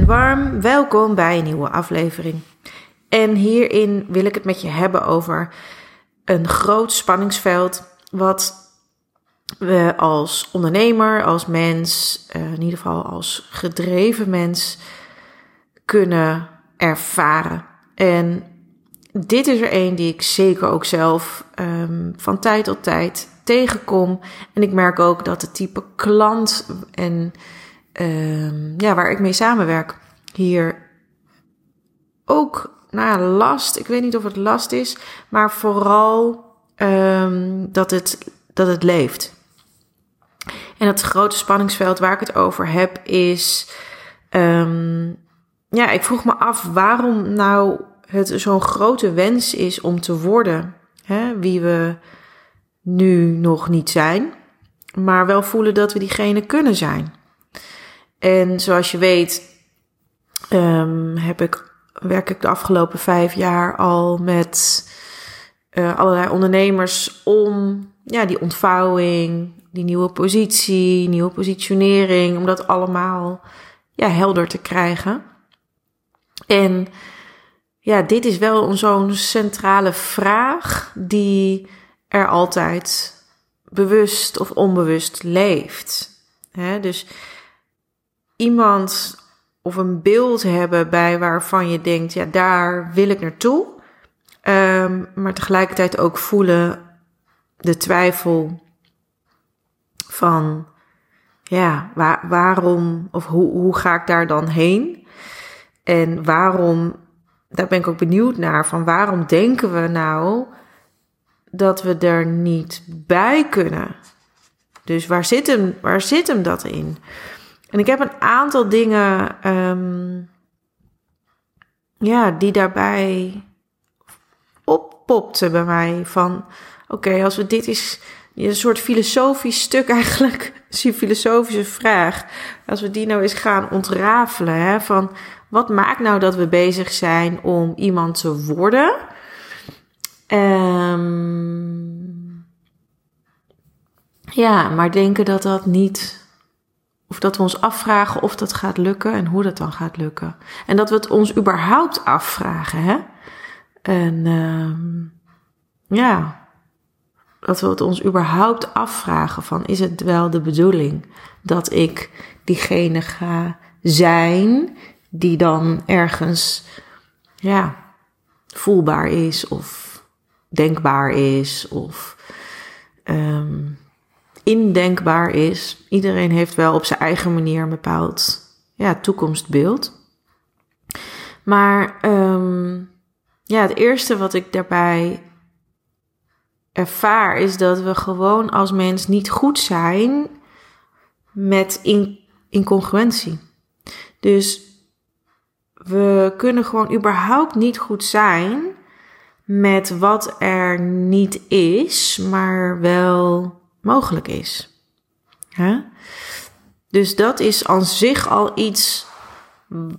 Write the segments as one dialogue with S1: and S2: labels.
S1: Warm welkom bij een nieuwe aflevering. En hierin wil ik het met je hebben over een groot spanningsveld wat we als ondernemer, als mens, eh, in ieder geval als gedreven mens, kunnen ervaren. En dit is er een die ik zeker ook zelf um, van tijd tot tijd tegenkom. En ik merk ook dat het type klant en um, ja, waar ik mee samenwerk hier ook nou last. Ik weet niet of het last is, maar vooral um, dat, het, dat het leeft. En het grote spanningsveld waar ik het over heb is. Um, ja, ik vroeg me af waarom nou het zo'n grote wens is om te worden hè, wie we nu nog niet zijn, maar wel voelen dat we diegene kunnen zijn. En zoals je weet, um, heb ik, werk ik de afgelopen vijf jaar al met uh, allerlei ondernemers om ja, die ontvouwing, die nieuwe positie, nieuwe positionering, om dat allemaal ja, helder te krijgen. En ja, dit is wel zo'n centrale vraag die er altijd bewust of onbewust leeft. Dus iemand of een beeld hebben bij waarvan je denkt, ja, daar wil ik naartoe. Um, maar tegelijkertijd ook voelen de twijfel van, ja, waar, waarom of hoe, hoe ga ik daar dan heen? En waarom, daar ben ik ook benieuwd naar, van waarom denken we nou dat we er niet bij kunnen? Dus waar zit hem, waar zit hem dat in? En ik heb een aantal dingen, um, ja, die daarbij oppopten bij mij. Van, oké, als we dit is een soort filosofisch stuk eigenlijk, een filosofische vraag. Als we die nou eens gaan ontrafelen, hè, van wat maakt nou dat we bezig zijn om iemand te worden? Um, ja, maar denken dat dat niet of dat we ons afvragen of dat gaat lukken en hoe dat dan gaat lukken. En dat we het ons überhaupt afvragen, hè? En uh, ja, dat we het ons überhaupt afvragen van is het wel de bedoeling dat ik diegene ga zijn die dan ergens ja, voelbaar is of denkbaar is of um, indenkbaar is. Iedereen heeft wel op zijn eigen manier een bepaald ja, toekomstbeeld. Maar um, ja, het eerste wat ik daarbij ervaar is dat we gewoon als mens niet goed zijn met in, incongruentie. Dus we kunnen gewoon überhaupt niet goed zijn met wat er niet is, maar wel mogelijk is. Dus dat is aan zich al iets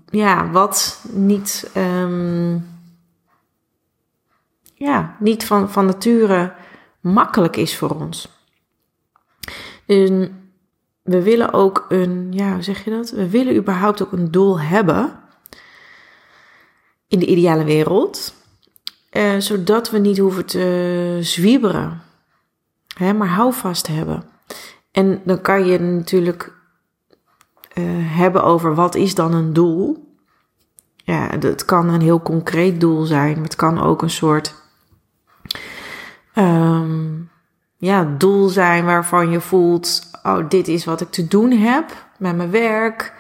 S1: ja, wat niet, um, ja, niet van, van nature makkelijk is voor ons. Dus we willen ook een, ja, hoe zeg je dat? We willen überhaupt ook een doel hebben in de ideale wereld, uh, zodat we niet hoeven te zwieberen Hè, maar houvast hebben. En dan kan je natuurlijk uh, hebben over wat is dan een doel. Ja, het kan een heel concreet doel zijn, maar het kan ook een soort um, ja, doel zijn waarvan je voelt: oh, dit is wat ik te doen heb met mijn werk.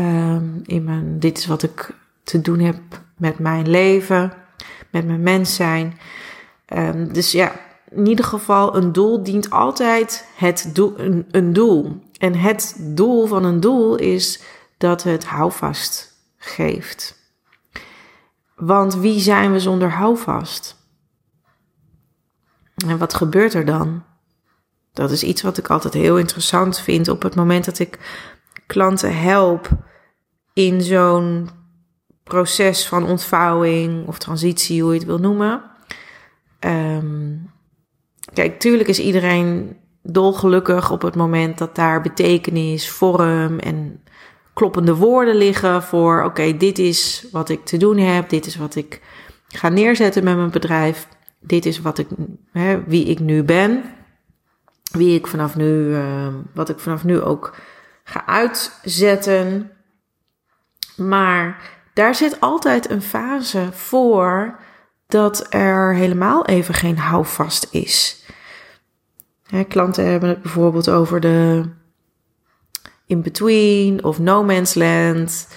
S1: Um, in mijn, dit is wat ik te doen heb met mijn leven, met mijn mens zijn. Um, dus ja, in ieder geval, een doel dient altijd het een, een doel. En het doel van een doel is dat het houvast geeft. Want wie zijn we zonder houvast? En wat gebeurt er dan? Dat is iets wat ik altijd heel interessant vind op het moment dat ik klanten help in zo'n proces van ontvouwing of transitie, hoe je het wil noemen. Um, Kijk, tuurlijk is iedereen dolgelukkig op het moment dat daar betekenis, vorm en kloppende woorden liggen voor: oké, dit is wat ik te doen heb, dit is wat ik ga neerzetten met mijn bedrijf, dit is wat ik, hè, wie ik nu ben, wie ik vanaf nu, uh, wat ik vanaf nu ook ga uitzetten. Maar daar zit altijd een fase voor dat er helemaal even geen houvast is. Hè, klanten hebben het bijvoorbeeld over de in-between of no man's land.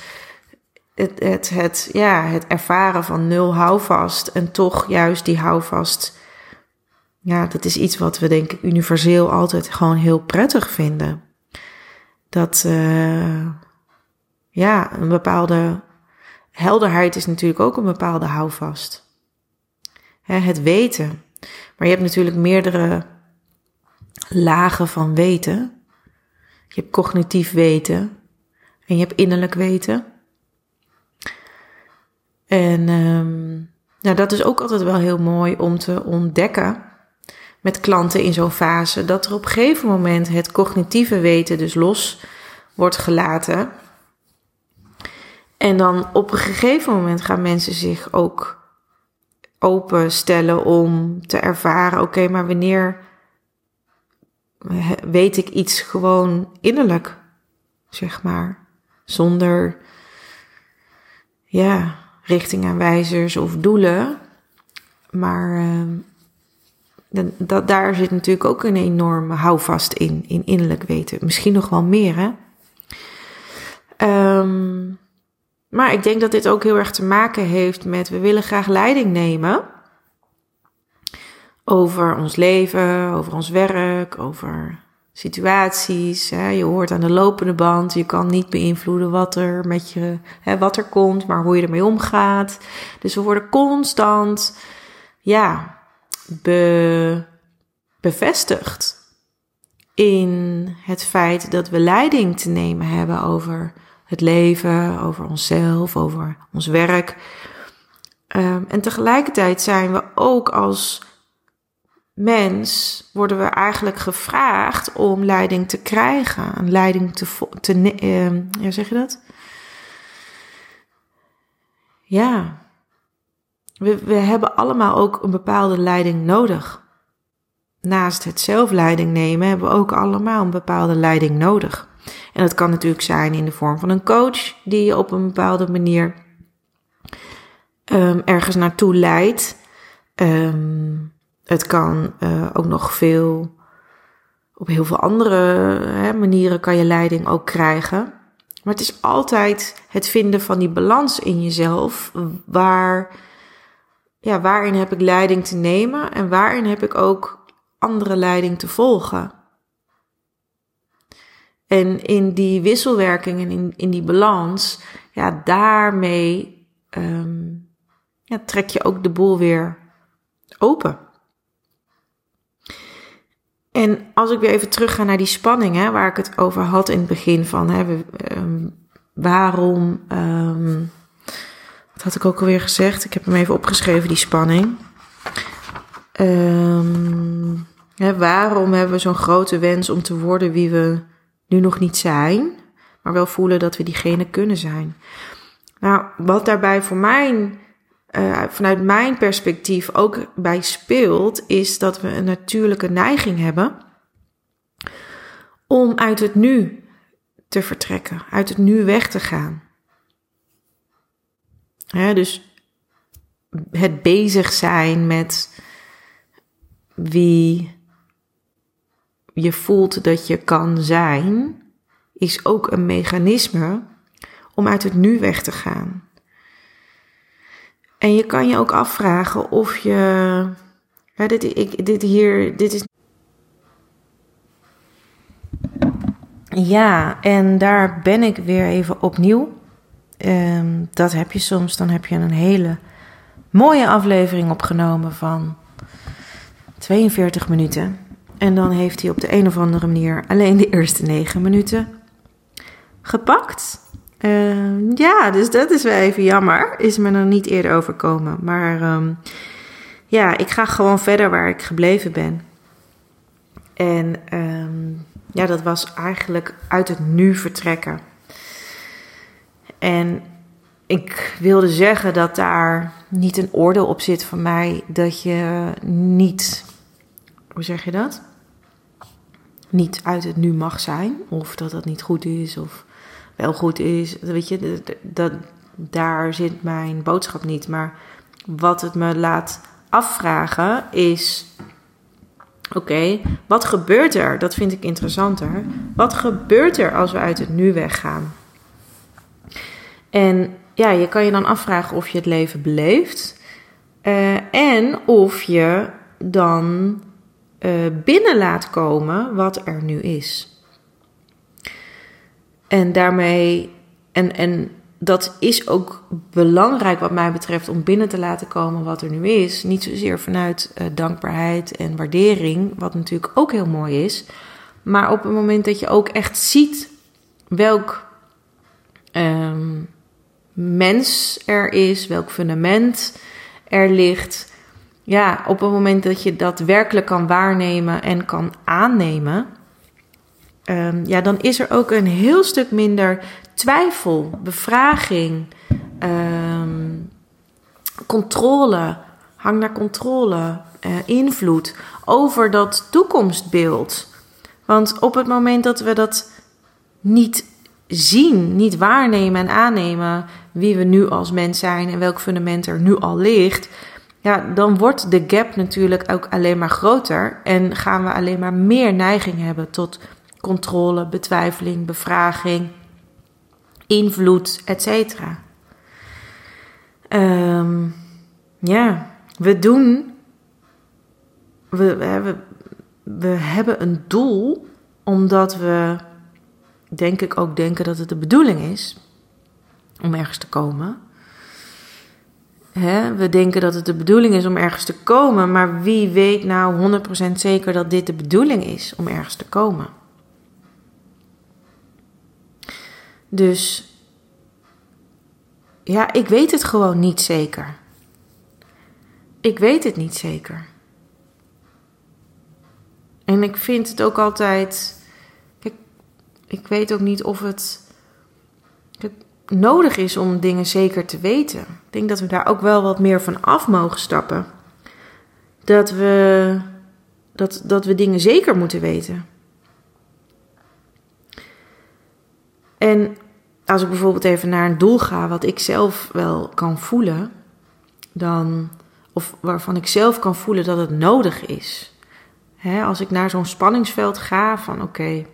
S1: Het, het, het, ja, het ervaren van nul houvast en toch juist die houvast. Ja, dat is iets wat we denk ik universeel altijd gewoon heel prettig vinden. Dat, uh, ja, een bepaalde helderheid is natuurlijk ook een bepaalde houvast. Het weten. Maar je hebt natuurlijk meerdere lagen van weten. Je hebt cognitief weten en je hebt innerlijk weten. En um, dat is ook altijd wel heel mooi om te ontdekken met klanten in zo'n fase. Dat er op een gegeven moment het cognitieve weten dus los wordt gelaten. En dan op een gegeven moment gaan mensen zich ook openstellen om te ervaren: oké, maar wanneer weet ik iets gewoon innerlijk, zeg maar. Zonder, ja, richtingaanwijzers of doelen. Maar uh, dat, daar zit natuurlijk ook een enorme houvast in, in innerlijk weten. Misschien nog wel meer, hè. Um, maar ik denk dat dit ook heel erg te maken heeft met we willen graag leiding nemen over ons leven, over ons werk, over situaties. Hè. Je hoort aan de lopende band, je kan niet beïnvloeden wat er met je, hè, wat er komt, maar hoe je ermee omgaat. Dus we worden constant, ja, be, bevestigd in het feit dat we leiding te nemen hebben over het leven, over onszelf, over ons werk. Um, en tegelijkertijd zijn we ook als mens worden we eigenlijk gevraagd om leiding te krijgen, een leiding te, te uh, ja, zeg je dat? Ja, we, we hebben allemaal ook een bepaalde leiding nodig. Naast het zelfleiding nemen hebben we ook allemaal een bepaalde leiding nodig. En dat kan natuurlijk zijn in de vorm van een coach die je op een bepaalde manier um, ergens naartoe leidt. Um, het kan uh, ook nog veel, op heel veel andere hè, manieren kan je leiding ook krijgen. Maar het is altijd het vinden van die balans in jezelf. Waar, ja, waarin heb ik leiding te nemen en waarin heb ik ook andere leiding te volgen. En in die wisselwerking en in, in die balans, ja, daarmee um, ja, trek je ook de boel weer open. En als ik weer even terug ga naar die spanning, hè, waar ik het over had in het begin van, hè, um, waarom, um, wat had ik ook alweer gezegd? Ik heb hem even opgeschreven, die spanning. Waarom hebben we zo'n grote wens om te worden wie we nu nog niet zijn, maar wel voelen dat we diegene kunnen zijn? Nou, wat daarbij voor mij uh, vanuit mijn perspectief ook bij speelt, is dat we een natuurlijke neiging hebben om uit het nu te vertrekken, uit het nu weg te gaan. dus het bezig zijn met wie je voelt dat je kan zijn, is ook een mechanisme om uit het nu weg te gaan. En je kan je ook afvragen of je. Ja, dit, ik, dit hier. Dit is. Ja, en daar ben ik weer even opnieuw. Um, dat heb je soms. Dan heb je een hele mooie aflevering opgenomen van 42 minuten. En dan heeft hij op de een of andere manier alleen de eerste 9 minuten gepakt. Uh, ja, dus dat is wel even jammer. Is me nog niet eerder overkomen. Maar um, ja, ik ga gewoon verder waar ik gebleven ben. En um, ja, dat was eigenlijk uit het nu vertrekken. En ik wilde zeggen dat daar niet een oordeel op zit van mij dat je niet, hoe zeg je dat? Niet uit het nu mag zijn, of dat dat niet goed is, of wel goed is. Weet je, dat, daar zit mijn boodschap niet. Maar wat het me laat afvragen is: oké, wat gebeurt er? Dat vind ik interessanter. Wat gebeurt er als we uit het nu weggaan? En ja, je kan je dan afvragen of je het leven beleeft. Uh, en of je dan uh, binnen laat komen wat er nu is. En daarmee, en, en dat is ook belangrijk wat mij betreft om binnen te laten komen wat er nu is. Niet zozeer vanuit uh, dankbaarheid en waardering, wat natuurlijk ook heel mooi is. Maar op het moment dat je ook echt ziet welk um, mens er is, welk fundament er ligt. Ja, op het moment dat je dat werkelijk kan waarnemen en kan aannemen, um, ja, dan is er ook een heel stuk minder twijfel, bevraging, um, controle, hang naar controle, uh, invloed over dat toekomstbeeld. Want op het moment dat we dat niet zien, niet waarnemen en aannemen wie we nu als mens zijn en welk fundament er nu al ligt, ja, dan wordt de gap natuurlijk ook alleen maar groter en gaan we alleen maar meer neiging hebben tot controle, betwijfeling, bevraging, invloed, etc. Um, ja, we doen, we, we, we hebben een doel omdat we denk ik ook denken dat het de bedoeling is om ergens te komen. We denken dat het de bedoeling is om ergens te komen, maar wie weet nou 100% zeker dat dit de bedoeling is om ergens te komen? Dus ja, ik weet het gewoon niet zeker. Ik weet het niet zeker. En ik vind het ook altijd ik weet ook niet of het nodig is om dingen zeker te weten. Ik denk dat we daar ook wel wat meer van af mogen stappen. Dat we, dat, dat we dingen zeker moeten weten. En als ik bijvoorbeeld even naar een doel ga, wat ik zelf wel kan voelen, dan, of waarvan ik zelf kan voelen dat het nodig is. als ik naar zo'n spanningsveld ga van oké,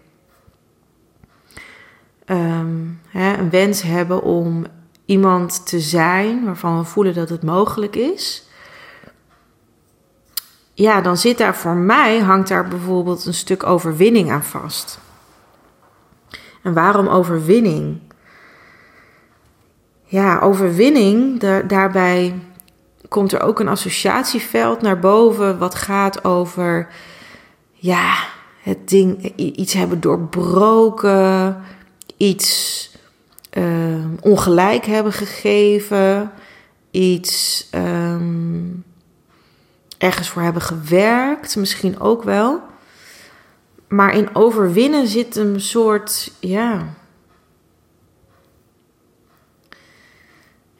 S1: Ehm, hè, een wens hebben om iemand te zijn waarvan we voelen dat het mogelijk is. Ja, dan zit daar voor mij, hangt daar bijvoorbeeld een stuk overwinning aan vast. En waarom overwinning? Ja, overwinning, daarbij komt er ook een associatieveld naar boven, wat gaat over, ja, het ding, iets hebben doorbroken, iets uh, ongelijk hebben gegeven, iets um, ergens voor hebben gewerkt, misschien ook wel. Maar in overwinnen zit een soort, ja.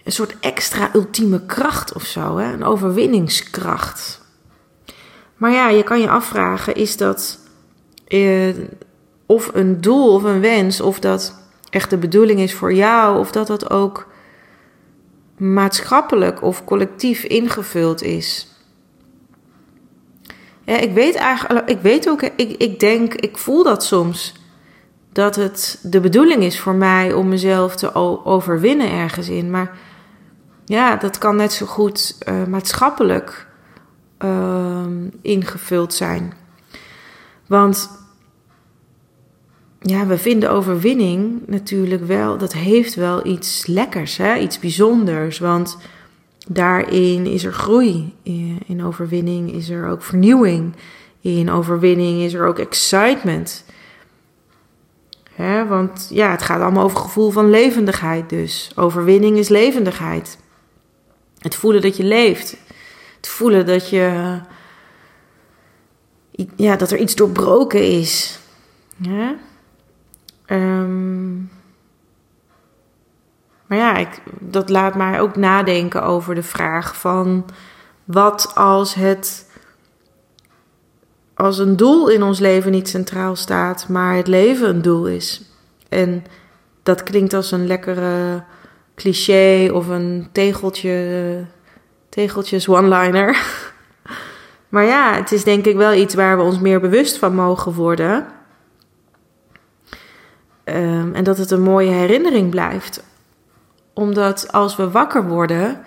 S1: Een soort extra ultieme kracht of zo, hè? een overwinningskracht. Maar ja, je kan je afvragen: is dat. Uh, of een doel of een wens, of dat echt de bedoeling is voor jou, of dat dat ook maatschappelijk of collectief ingevuld is. Ja, ik weet eigenlijk, ik weet ook, ik, ik denk, ik voel dat soms. Dat het de bedoeling is voor mij om mezelf te overwinnen ergens in. Maar ja, dat kan net zo goed uh, maatschappelijk uh, ingevuld zijn. Want ja, we vinden overwinning natuurlijk wel, dat heeft wel iets lekkers, hè? iets bijzonders. Want daarin is er groei. In overwinning is er ook vernieuwing. In overwinning is er ook excitement. Hè? Want ja, het gaat allemaal over gevoel van levendigheid dus. Overwinning is levendigheid. Het voelen dat je leeft. Het voelen dat je. Ja, dat er iets doorbroken is. Ja? Um, maar ja, ik, dat laat mij ook nadenken over de vraag van wat als het als een doel in ons leven niet centraal staat, maar het leven een doel is. En dat klinkt als een lekkere cliché of een tegeltje, tegeltjes one-liner. Maar ja, het is denk ik wel iets waar we ons meer bewust van mogen worden. Ehm, en dat het een mooie herinnering blijft. Omdat als we wakker worden,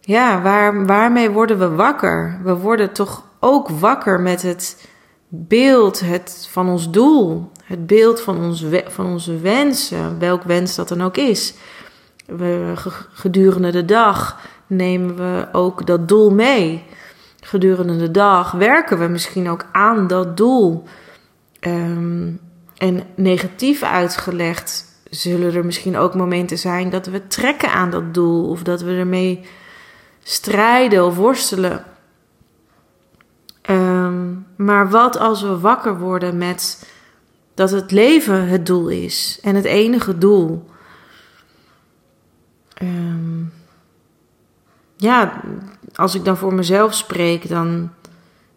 S1: ja, waar, waarmee worden we wakker? We worden toch ook wakker met het beeld het, van ons doel. Het beeld van, ons, van onze wensen, welk wens dat dan ook is. We, gedurende de dag nemen we ook dat doel mee. Gedurende de dag werken we misschien ook aan dat doel. Ehm, en negatief uitgelegd zullen er misschien ook momenten zijn dat we trekken aan dat doel of dat we ermee strijden of worstelen. Ehm, maar wat als we wakker worden met dat het leven het doel is en het enige doel? Ehm, ja, als ik dan voor mezelf spreek, dan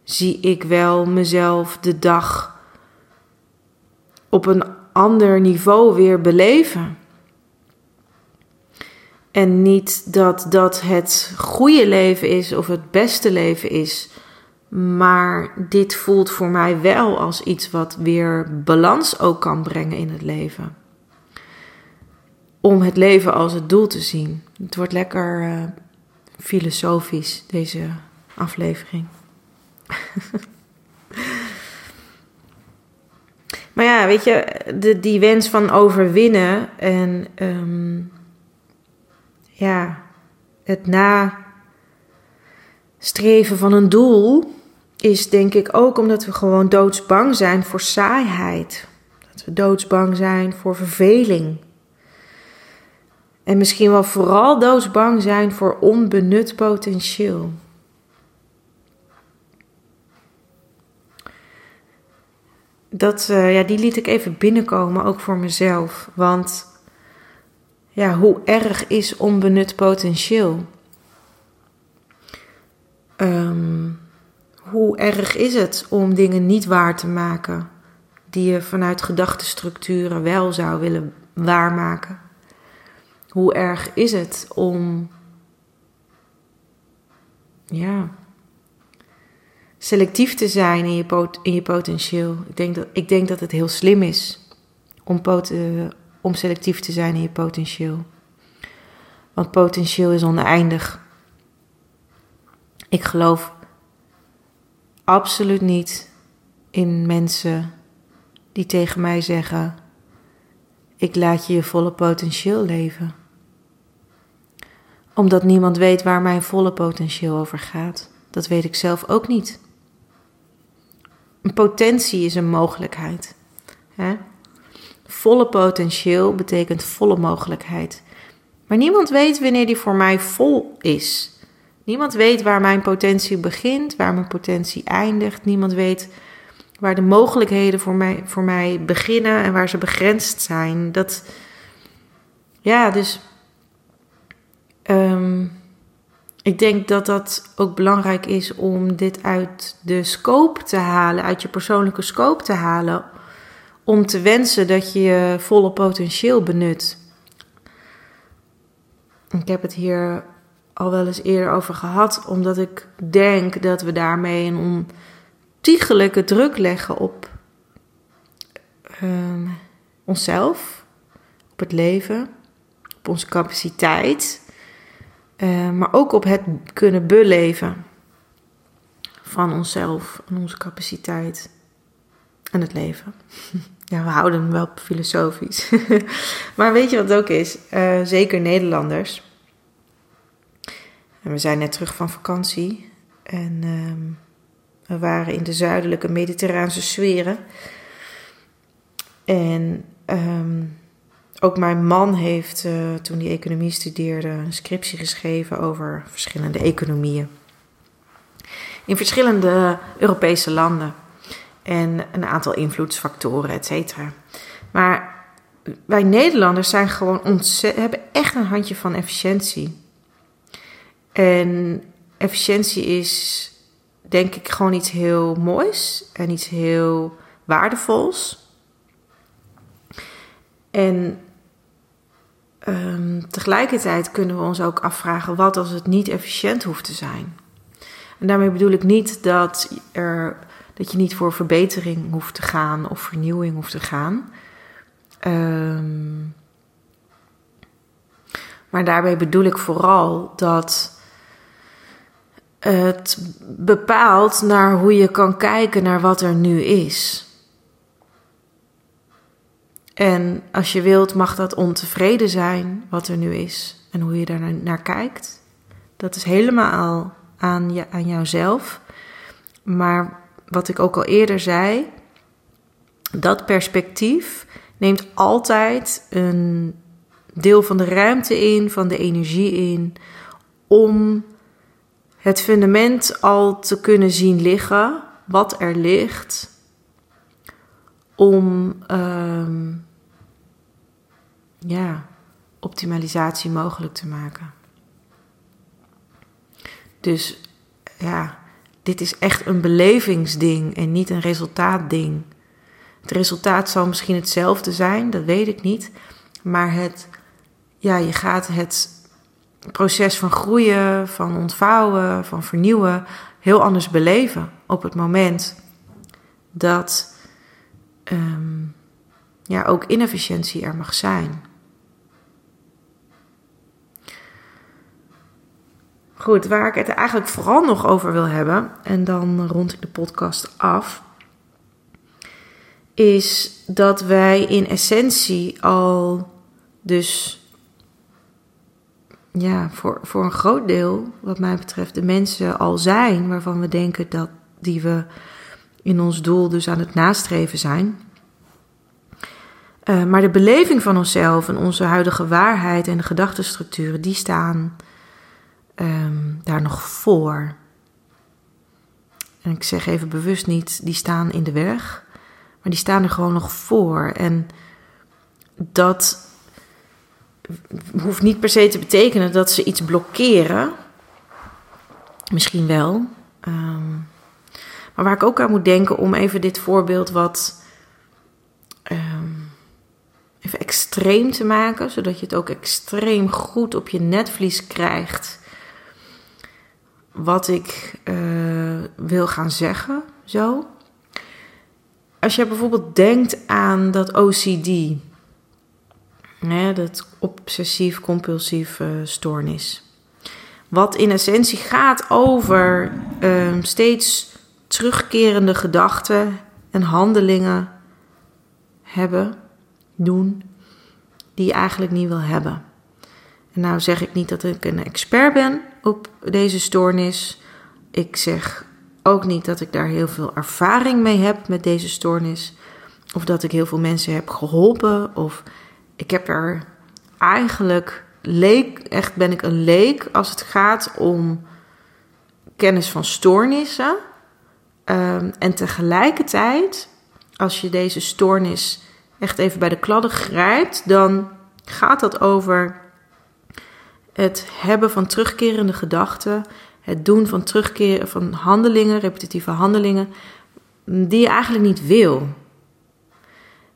S1: zie ik wel mezelf de dag op een ander niveau weer beleven. En niet dat dat het goede leven is of het beste leven is. Maar dit voelt voor mij wel als iets wat weer balans ook kan brengen in het leven. Om het leven als het doel te zien. Het wordt lekker uh, filosofisch, deze aflevering. maar ja, weet je, de, die wens van overwinnen en um, ja, het nastreven van een doel is denk ik ook omdat we gewoon doodsbang zijn voor saaiheid. Dat we doodsbang zijn voor verveling. En misschien wel vooral doodsbang zijn voor onbenut potentieel. Dat, uh, ja, die liet ik even binnenkomen, ook voor mezelf. Want ja, hoe erg is onbenut potentieel? Um, hoe erg is het om dingen niet waar te maken die je vanuit gedachtenstructuren wel zou willen waarmaken? Hoe erg is het om ja, selectief te zijn in je, pot in je potentieel? Ik denk, dat, ik denk dat het heel slim is om, uh, om selectief te zijn in je potentieel. Want potentieel is oneindig. Ik geloof absoluut niet in mensen die tegen mij zeggen: Ik laat je je volle potentieel leven. Omdat niemand weet waar mijn volle potentieel over gaat. Dat weet ik zelf ook niet. Een potentie is een mogelijkheid. Hè? Volle potentieel betekent volle mogelijkheid. Maar niemand weet wanneer die voor mij vol is. Niemand weet waar mijn potentie begint, waar mijn potentie eindigt. Niemand weet waar de mogelijkheden voor mij, voor mij beginnen en waar ze begrensd zijn. Dat, ja, dus ehm, ik denk dat dat ook belangrijk is om dit uit de scope te halen, uit je persoonlijke scope te halen. Om te wensen dat je je volle potentieel benut. Ik heb het hier al wel eens eerder over gehad, omdat ik denk dat we daarmee een ontiegelijke druk leggen op um, onszelf, op het leven, op onze capaciteit, uh, maar ook op het kunnen beleven van onszelf en onze capaciteit en het leven. Ja, we houden hem wel filosofisch. maar weet je wat het ook is? Uh, zeker Nederlanders en we zijn net terug van vakantie en ehm, we waren in de zuidelijke mediterraanse sferen. En ehm, ook mijn man heeft uh, toen hij economie studeerde een scriptie geschreven over verschillende economieën. In verschillende Europese landen. En een aantal invloedsfactoren, et cetera. Maar wij Nederlanders zijn gewoon hebben echt een handje van efficiëntie. En efficiëntie is denk ik gewoon iets heel moois en iets heel waardevols. En um, tegelijkertijd kunnen we ons ook afvragen wat als het niet efficiënt hoeft te zijn. En daarmee bedoel ik niet dat, er, dat je niet voor verbetering hoeft te gaan of vernieuwing hoeft te gaan. Um, maar daarbij bedoel ik vooral dat het bepaalt naar hoe je kan kijken naar wat er nu is. En als je wilt, mag dat ontevreden zijn wat er nu is en hoe je daar naar kijkt. Dat is helemaal aan, je, aan jouzelf. Maar wat ik ook al eerder zei, dat perspectief neemt altijd een deel van de ruimte in, van de energie in, om het fundament al te kunnen zien liggen, wat er ligt, om ehm, ja, optimalisatie mogelijk te maken. Dus ja, dit is echt een belevingsding en niet een resultaatding. Het resultaat zal misschien hetzelfde zijn, dat weet ik niet. Maar het, ja, je gaat het proces van groeien, van ontvouwen, van vernieuwen heel anders beleven op het moment dat um, ja, ook inefficiëntie er mag zijn. Goed, waar ik het eigenlijk vooral nog over wil hebben, en dan rond ik de podcast af, is dat wij in essentie al dus ja, voor, voor een groot deel, wat mij betreft, de mensen al zijn waarvan we denken dat die we in ons doel dus aan het nastreven zijn. Uh, maar de beleving van onszelf en onze huidige waarheid en de gedachtenstructuren, die staan um, daar nog voor. En ik zeg even bewust niet, die staan in de weg, maar die staan er gewoon nog voor. En dat hoeft niet per se te betekenen dat ze iets blokkeren. Misschien wel. Um, maar waar ik ook aan moet denken om even dit voorbeeld wat um, even extreem te maken, zodat je het ook extreem goed op je netvlies krijgt. Wat ik uh, wil gaan zeggen, zo. Als je bijvoorbeeld denkt aan dat OCD, hè, dat obsessief-compulsief stoornis. Wat in essentie gaat over uh, steeds terugkerende gedachten en handelingen hebben, doen, die je eigenlijk niet wil hebben. En nou zeg ik niet dat ik een expert ben op deze stoornis. Ik zeg ook niet dat ik daar heel veel ervaring mee heb met deze stoornis. Of dat ik heel veel mensen heb geholpen. Of ik heb er eigenlijk leek, echt ben ik een leek als het gaat om kennis van stoornissen. Um, en tegelijkertijd, als je deze stoornis echt even bij de kladden grijpt, dan gaat dat over het hebben van terugkerende gedachten, het doen van terugkeren van handelingen, repetitieve handelingen, die je eigenlijk niet wil.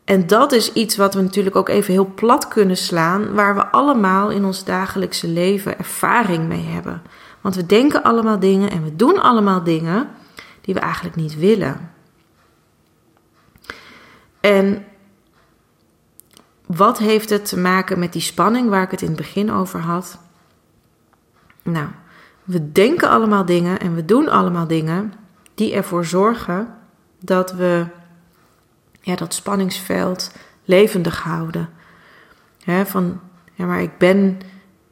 S1: En dat is iets wat we natuurlijk ook even heel plat kunnen slaan, waar we allemaal in ons dagelijkse leven ervaring mee hebben. Want we denken allemaal dingen en we doen allemaal dingen die we eigenlijk niet willen. En wat heeft het te maken met die spanning waar ik het in het begin over had? Nou, we denken allemaal dingen en we doen allemaal dingen die ervoor zorgen dat we ja, dat spanningsveld levendig houden. van, ja, maar ik ben,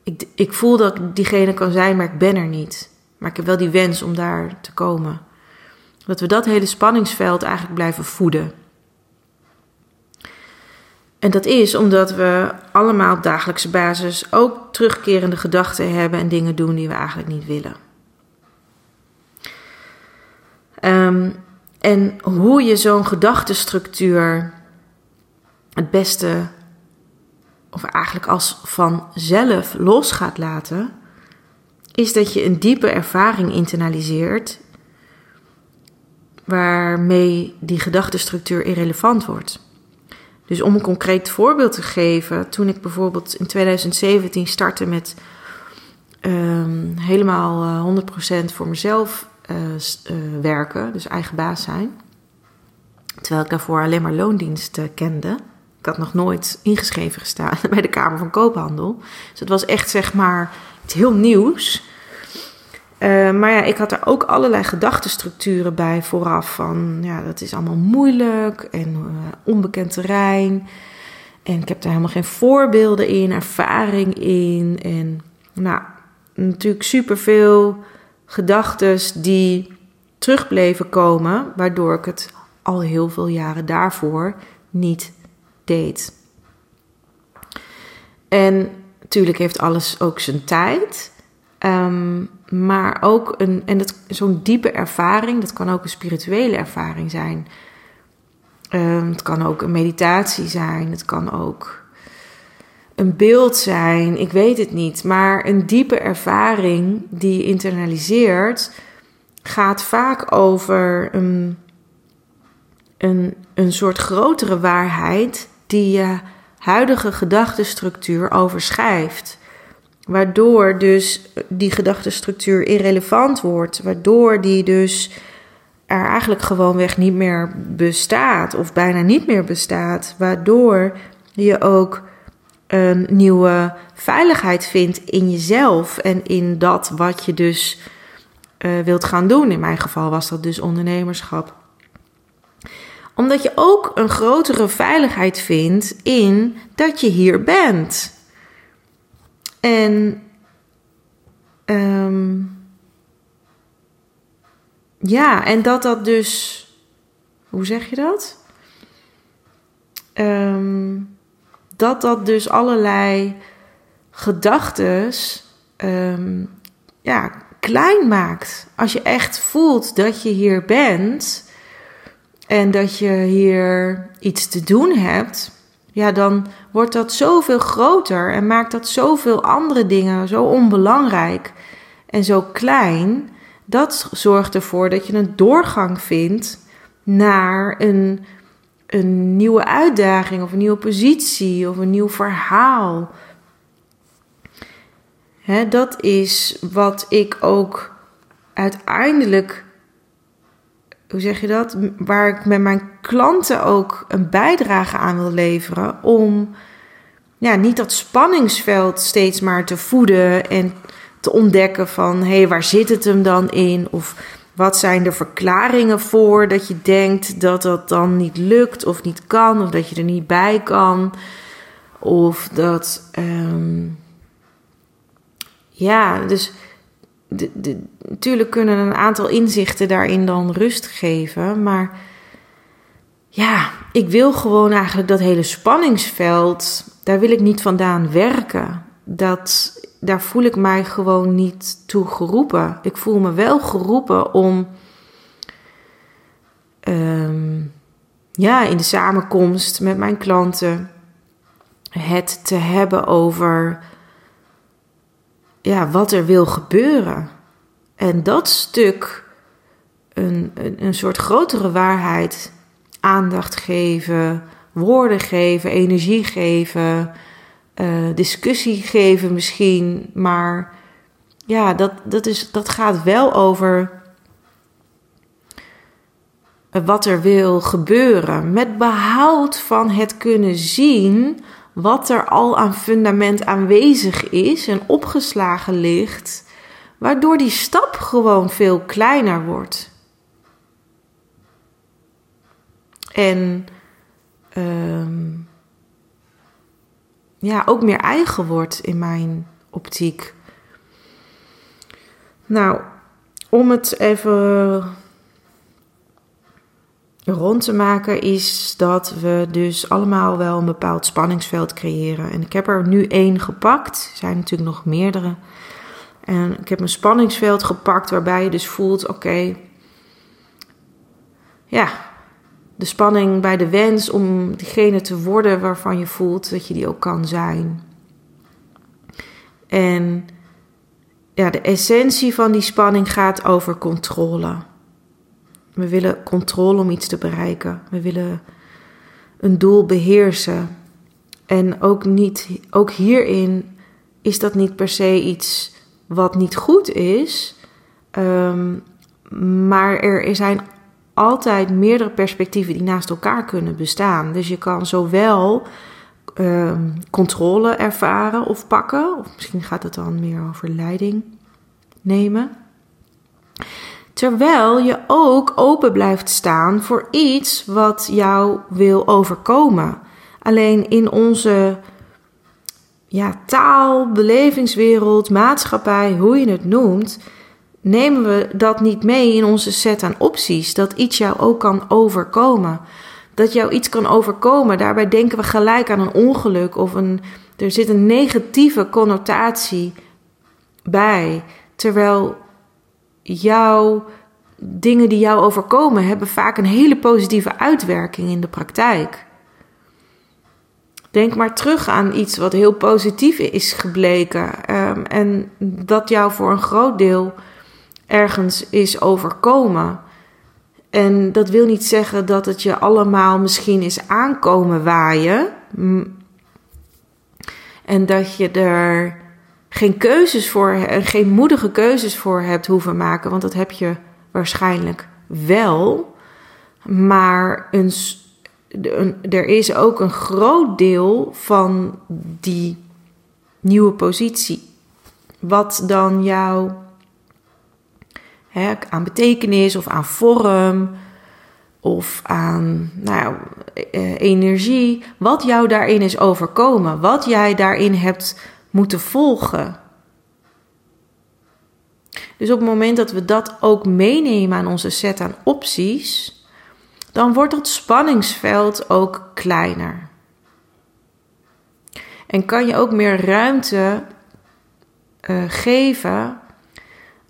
S1: ik, ik voel dat ik diegene kan zijn, maar ik ben er niet. Maar ik heb wel die wens om daar te komen. Dat we dat hele spanningsveld eigenlijk blijven voeden. En dat is omdat we allemaal op dagelijkse basis ook terugkerende gedachten hebben en dingen doen die we eigenlijk niet willen. Um, en hoe je zo'n gedachtenstructuur het beste of eigenlijk als vanzelf los gaat laten, is dat je een diepe ervaring internaliseert waarmee die gedachtenstructuur irrelevant wordt. Dus om een concreet voorbeeld te geven, toen ik bijvoorbeeld in 2017 startte met um, helemaal 100% eh, voor mezelf uh, uh, werken, dus eigen baas zijn, terwijl ik daarvoor alleen maar loondiensten kende. Ik had nog nooit ingeschreven gestaan bij de Kamer van Koophandel. Dus het was echt zeg maar iets heel nieuws. Uh, maar ja, ik had er ook allerlei gedachtenstructuren bij vooraf. Van ja, dat is allemaal moeilijk en uh, onbekend terrein. En ik heb daar helemaal geen voorbeelden in, ervaring in. En nou, natuurlijk superveel gedachten die terug bleven komen. Waardoor ik het al heel veel jaren daarvoor niet deed. En natuurlijk heeft alles ook zijn tijd. Um, maar ook een, en zo'n diepe ervaring, dat kan ook een spirituele ervaring zijn. Um, het kan ook een meditatie zijn, het kan ook een beeld zijn, ik weet het niet. Maar een diepe ervaring die je internaliseert, gaat vaak over een, een, een soort grotere waarheid die je huidige gedachtenstructuur overschrijft. Waardoor dus die gedachtenstructuur irrelevant wordt. Waardoor die dus er eigenlijk gewoonweg niet meer bestaat. Of bijna niet meer bestaat. Waardoor je ook een nieuwe veiligheid vindt in jezelf. En in dat wat je dus uh, wilt gaan doen. In mijn geval was dat dus ondernemerschap omdat je ook een grotere veiligheid vindt in dat je hier bent. En um, ja, en dat dat dus. Hoe zeg je dat? Um, dat dat dus allerlei gedachten um, ja, klein maakt. Als je echt voelt dat je hier bent en dat je hier iets te doen hebt, ja, dan wordt dat zoveel groter en maakt dat zoveel andere dingen zo onbelangrijk en zo klein. Dat zorgt ervoor dat je een doorgang vindt naar een, een nieuwe uitdaging of een nieuwe positie of een nieuw verhaal. Hè, dat is wat ik ook uiteindelijk hoe zeg je dat? Waar ik met mijn klanten ook een bijdrage aan wil leveren. Om ja, niet dat spanningsveld steeds maar te voeden en te ontdekken van hé, hey, waar zit het hem dan in? Of wat zijn de verklaringen voor dat je denkt dat dat dan niet lukt of niet kan, of dat je er niet bij kan? Of dat. Um, ja, dus de, natuurlijk kunnen een aantal inzichten daarin dan rust geven. Maar ja, ik wil gewoon eigenlijk dat hele spanningsveld, daar wil ik niet vandaan werken. Dat, daar voel ik mij gewoon niet toe geroepen. Ik voel me wel geroepen om ehm, ja, in de samenkomst met mijn klanten het te hebben over ja, wat er wil gebeuren. En dat stuk, een, een, een soort grotere waarheid, aandacht geven, woorden geven, energie geven, uh, discussie geven misschien. Maar ja, dat, dat, is, dat gaat wel over wat er wil gebeuren. Met behoud van het kunnen zien wat er al aan fundament aanwezig is en opgeslagen ligt, waardoor die stap gewoon veel kleiner wordt. En um, ja, ook meer eigen wordt in mijn optiek. Nou, om het even rond te maken is dat we dus allemaal wel een bepaald spanningsveld creëren. En ik heb er nu één gepakt. Er zijn natuurlijk nog meerdere. En ik heb een spanningsveld gepakt waarbij je dus voelt: oké, ja, De spanning bij de wens om degene te worden waarvan je voelt dat je die ook kan zijn. En ja, de essentie van die spanning gaat over controle. We willen controle om iets te bereiken. We willen een doel beheersen. En ook, niet, ook hierin is dat niet per se iets wat niet goed is. Ehm, maar er zijn altijd meerdere perspectieven die naast elkaar kunnen bestaan. Dus je kan zowel ehm, controle ervaren of pakken, of misschien gaat het dan meer over leiding nemen. Terwijl je ook open blijft staan voor iets wat jou wil overkomen. Alleen in onze ja, taal, belevingswereld, maatschappij, hoe je het noemt, nemen we dat niet mee in onze set aan opties. Dat iets jou ook kan overkomen. Dat jou iets kan overkomen. Daarbij denken we gelijk aan een ongeluk of een, er zit een negatieve connotatie bij. Terwijl jouw dingen die jou overkomen hebben vaak een hele positieve uitwerking in de praktijk. Denk maar terug aan iets wat heel positief is gebleken ehm, en dat jou voor een groot deel ergens is overkomen. En dat wil niet zeggen dat het je allemaal misschien is aankomen waaien. En dat je er geen keuzes voor, geen moedige keuzes voor hebt hoeven maken, want dat heb je waarschijnlijk wel. Maar een, er is ook een groot deel van die nieuwe positie, wat dan jou hè, aan betekenis of aan vorm of aan nou, eh, energie, wat jou daarin is overkomen, wat jij daarin hebt moeten volgen. Dus op het moment dat we dat ook meenemen aan onze set aan opties, dan wordt dat spanningsveld ook kleiner. En kan je ook meer ruimte uh, geven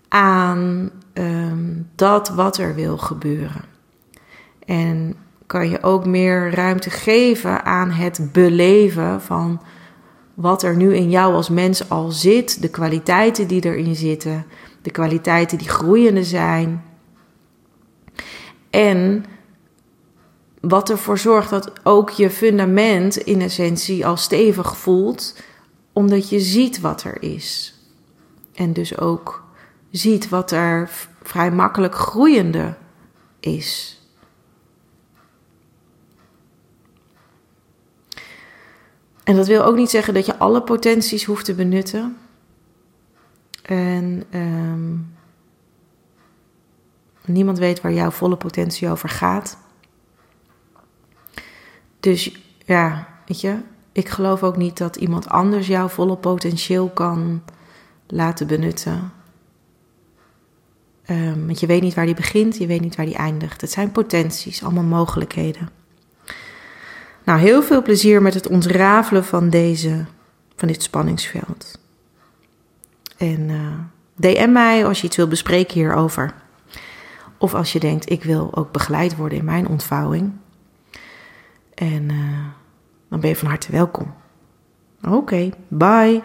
S1: aan um, dat wat er wil gebeuren. En kan je ook meer ruimte geven aan het beleven van wat er nu in jou als mens al zit, de kwaliteiten die erin zitten, de kwaliteiten die groeiende zijn. En wat ervoor zorgt dat ook je fundament in essentie al stevig voelt, omdat je ziet wat er is. En dus ook ziet wat er vrij makkelijk groeiende is. En dat wil ook niet zeggen dat je alle potenties hoeft te benutten. En ehm, niemand weet waar jouw volle potentie over gaat. Dus ja, weet je, ik geloof ook niet dat iemand anders jouw volle potentieel kan laten benutten. Um, want je weet niet waar die begint, je weet niet waar die eindigt. Het zijn potenties, allemaal mogelijkheden. Nou, heel veel plezier met het ontrafelen van, deze, van dit spanningsveld. En eh, DM mij als je iets wil bespreken hierover. Of als je denkt, ik wil ook begeleid worden in mijn ontvouwing. En uh, dan ben je van harte welkom. Oké, bye.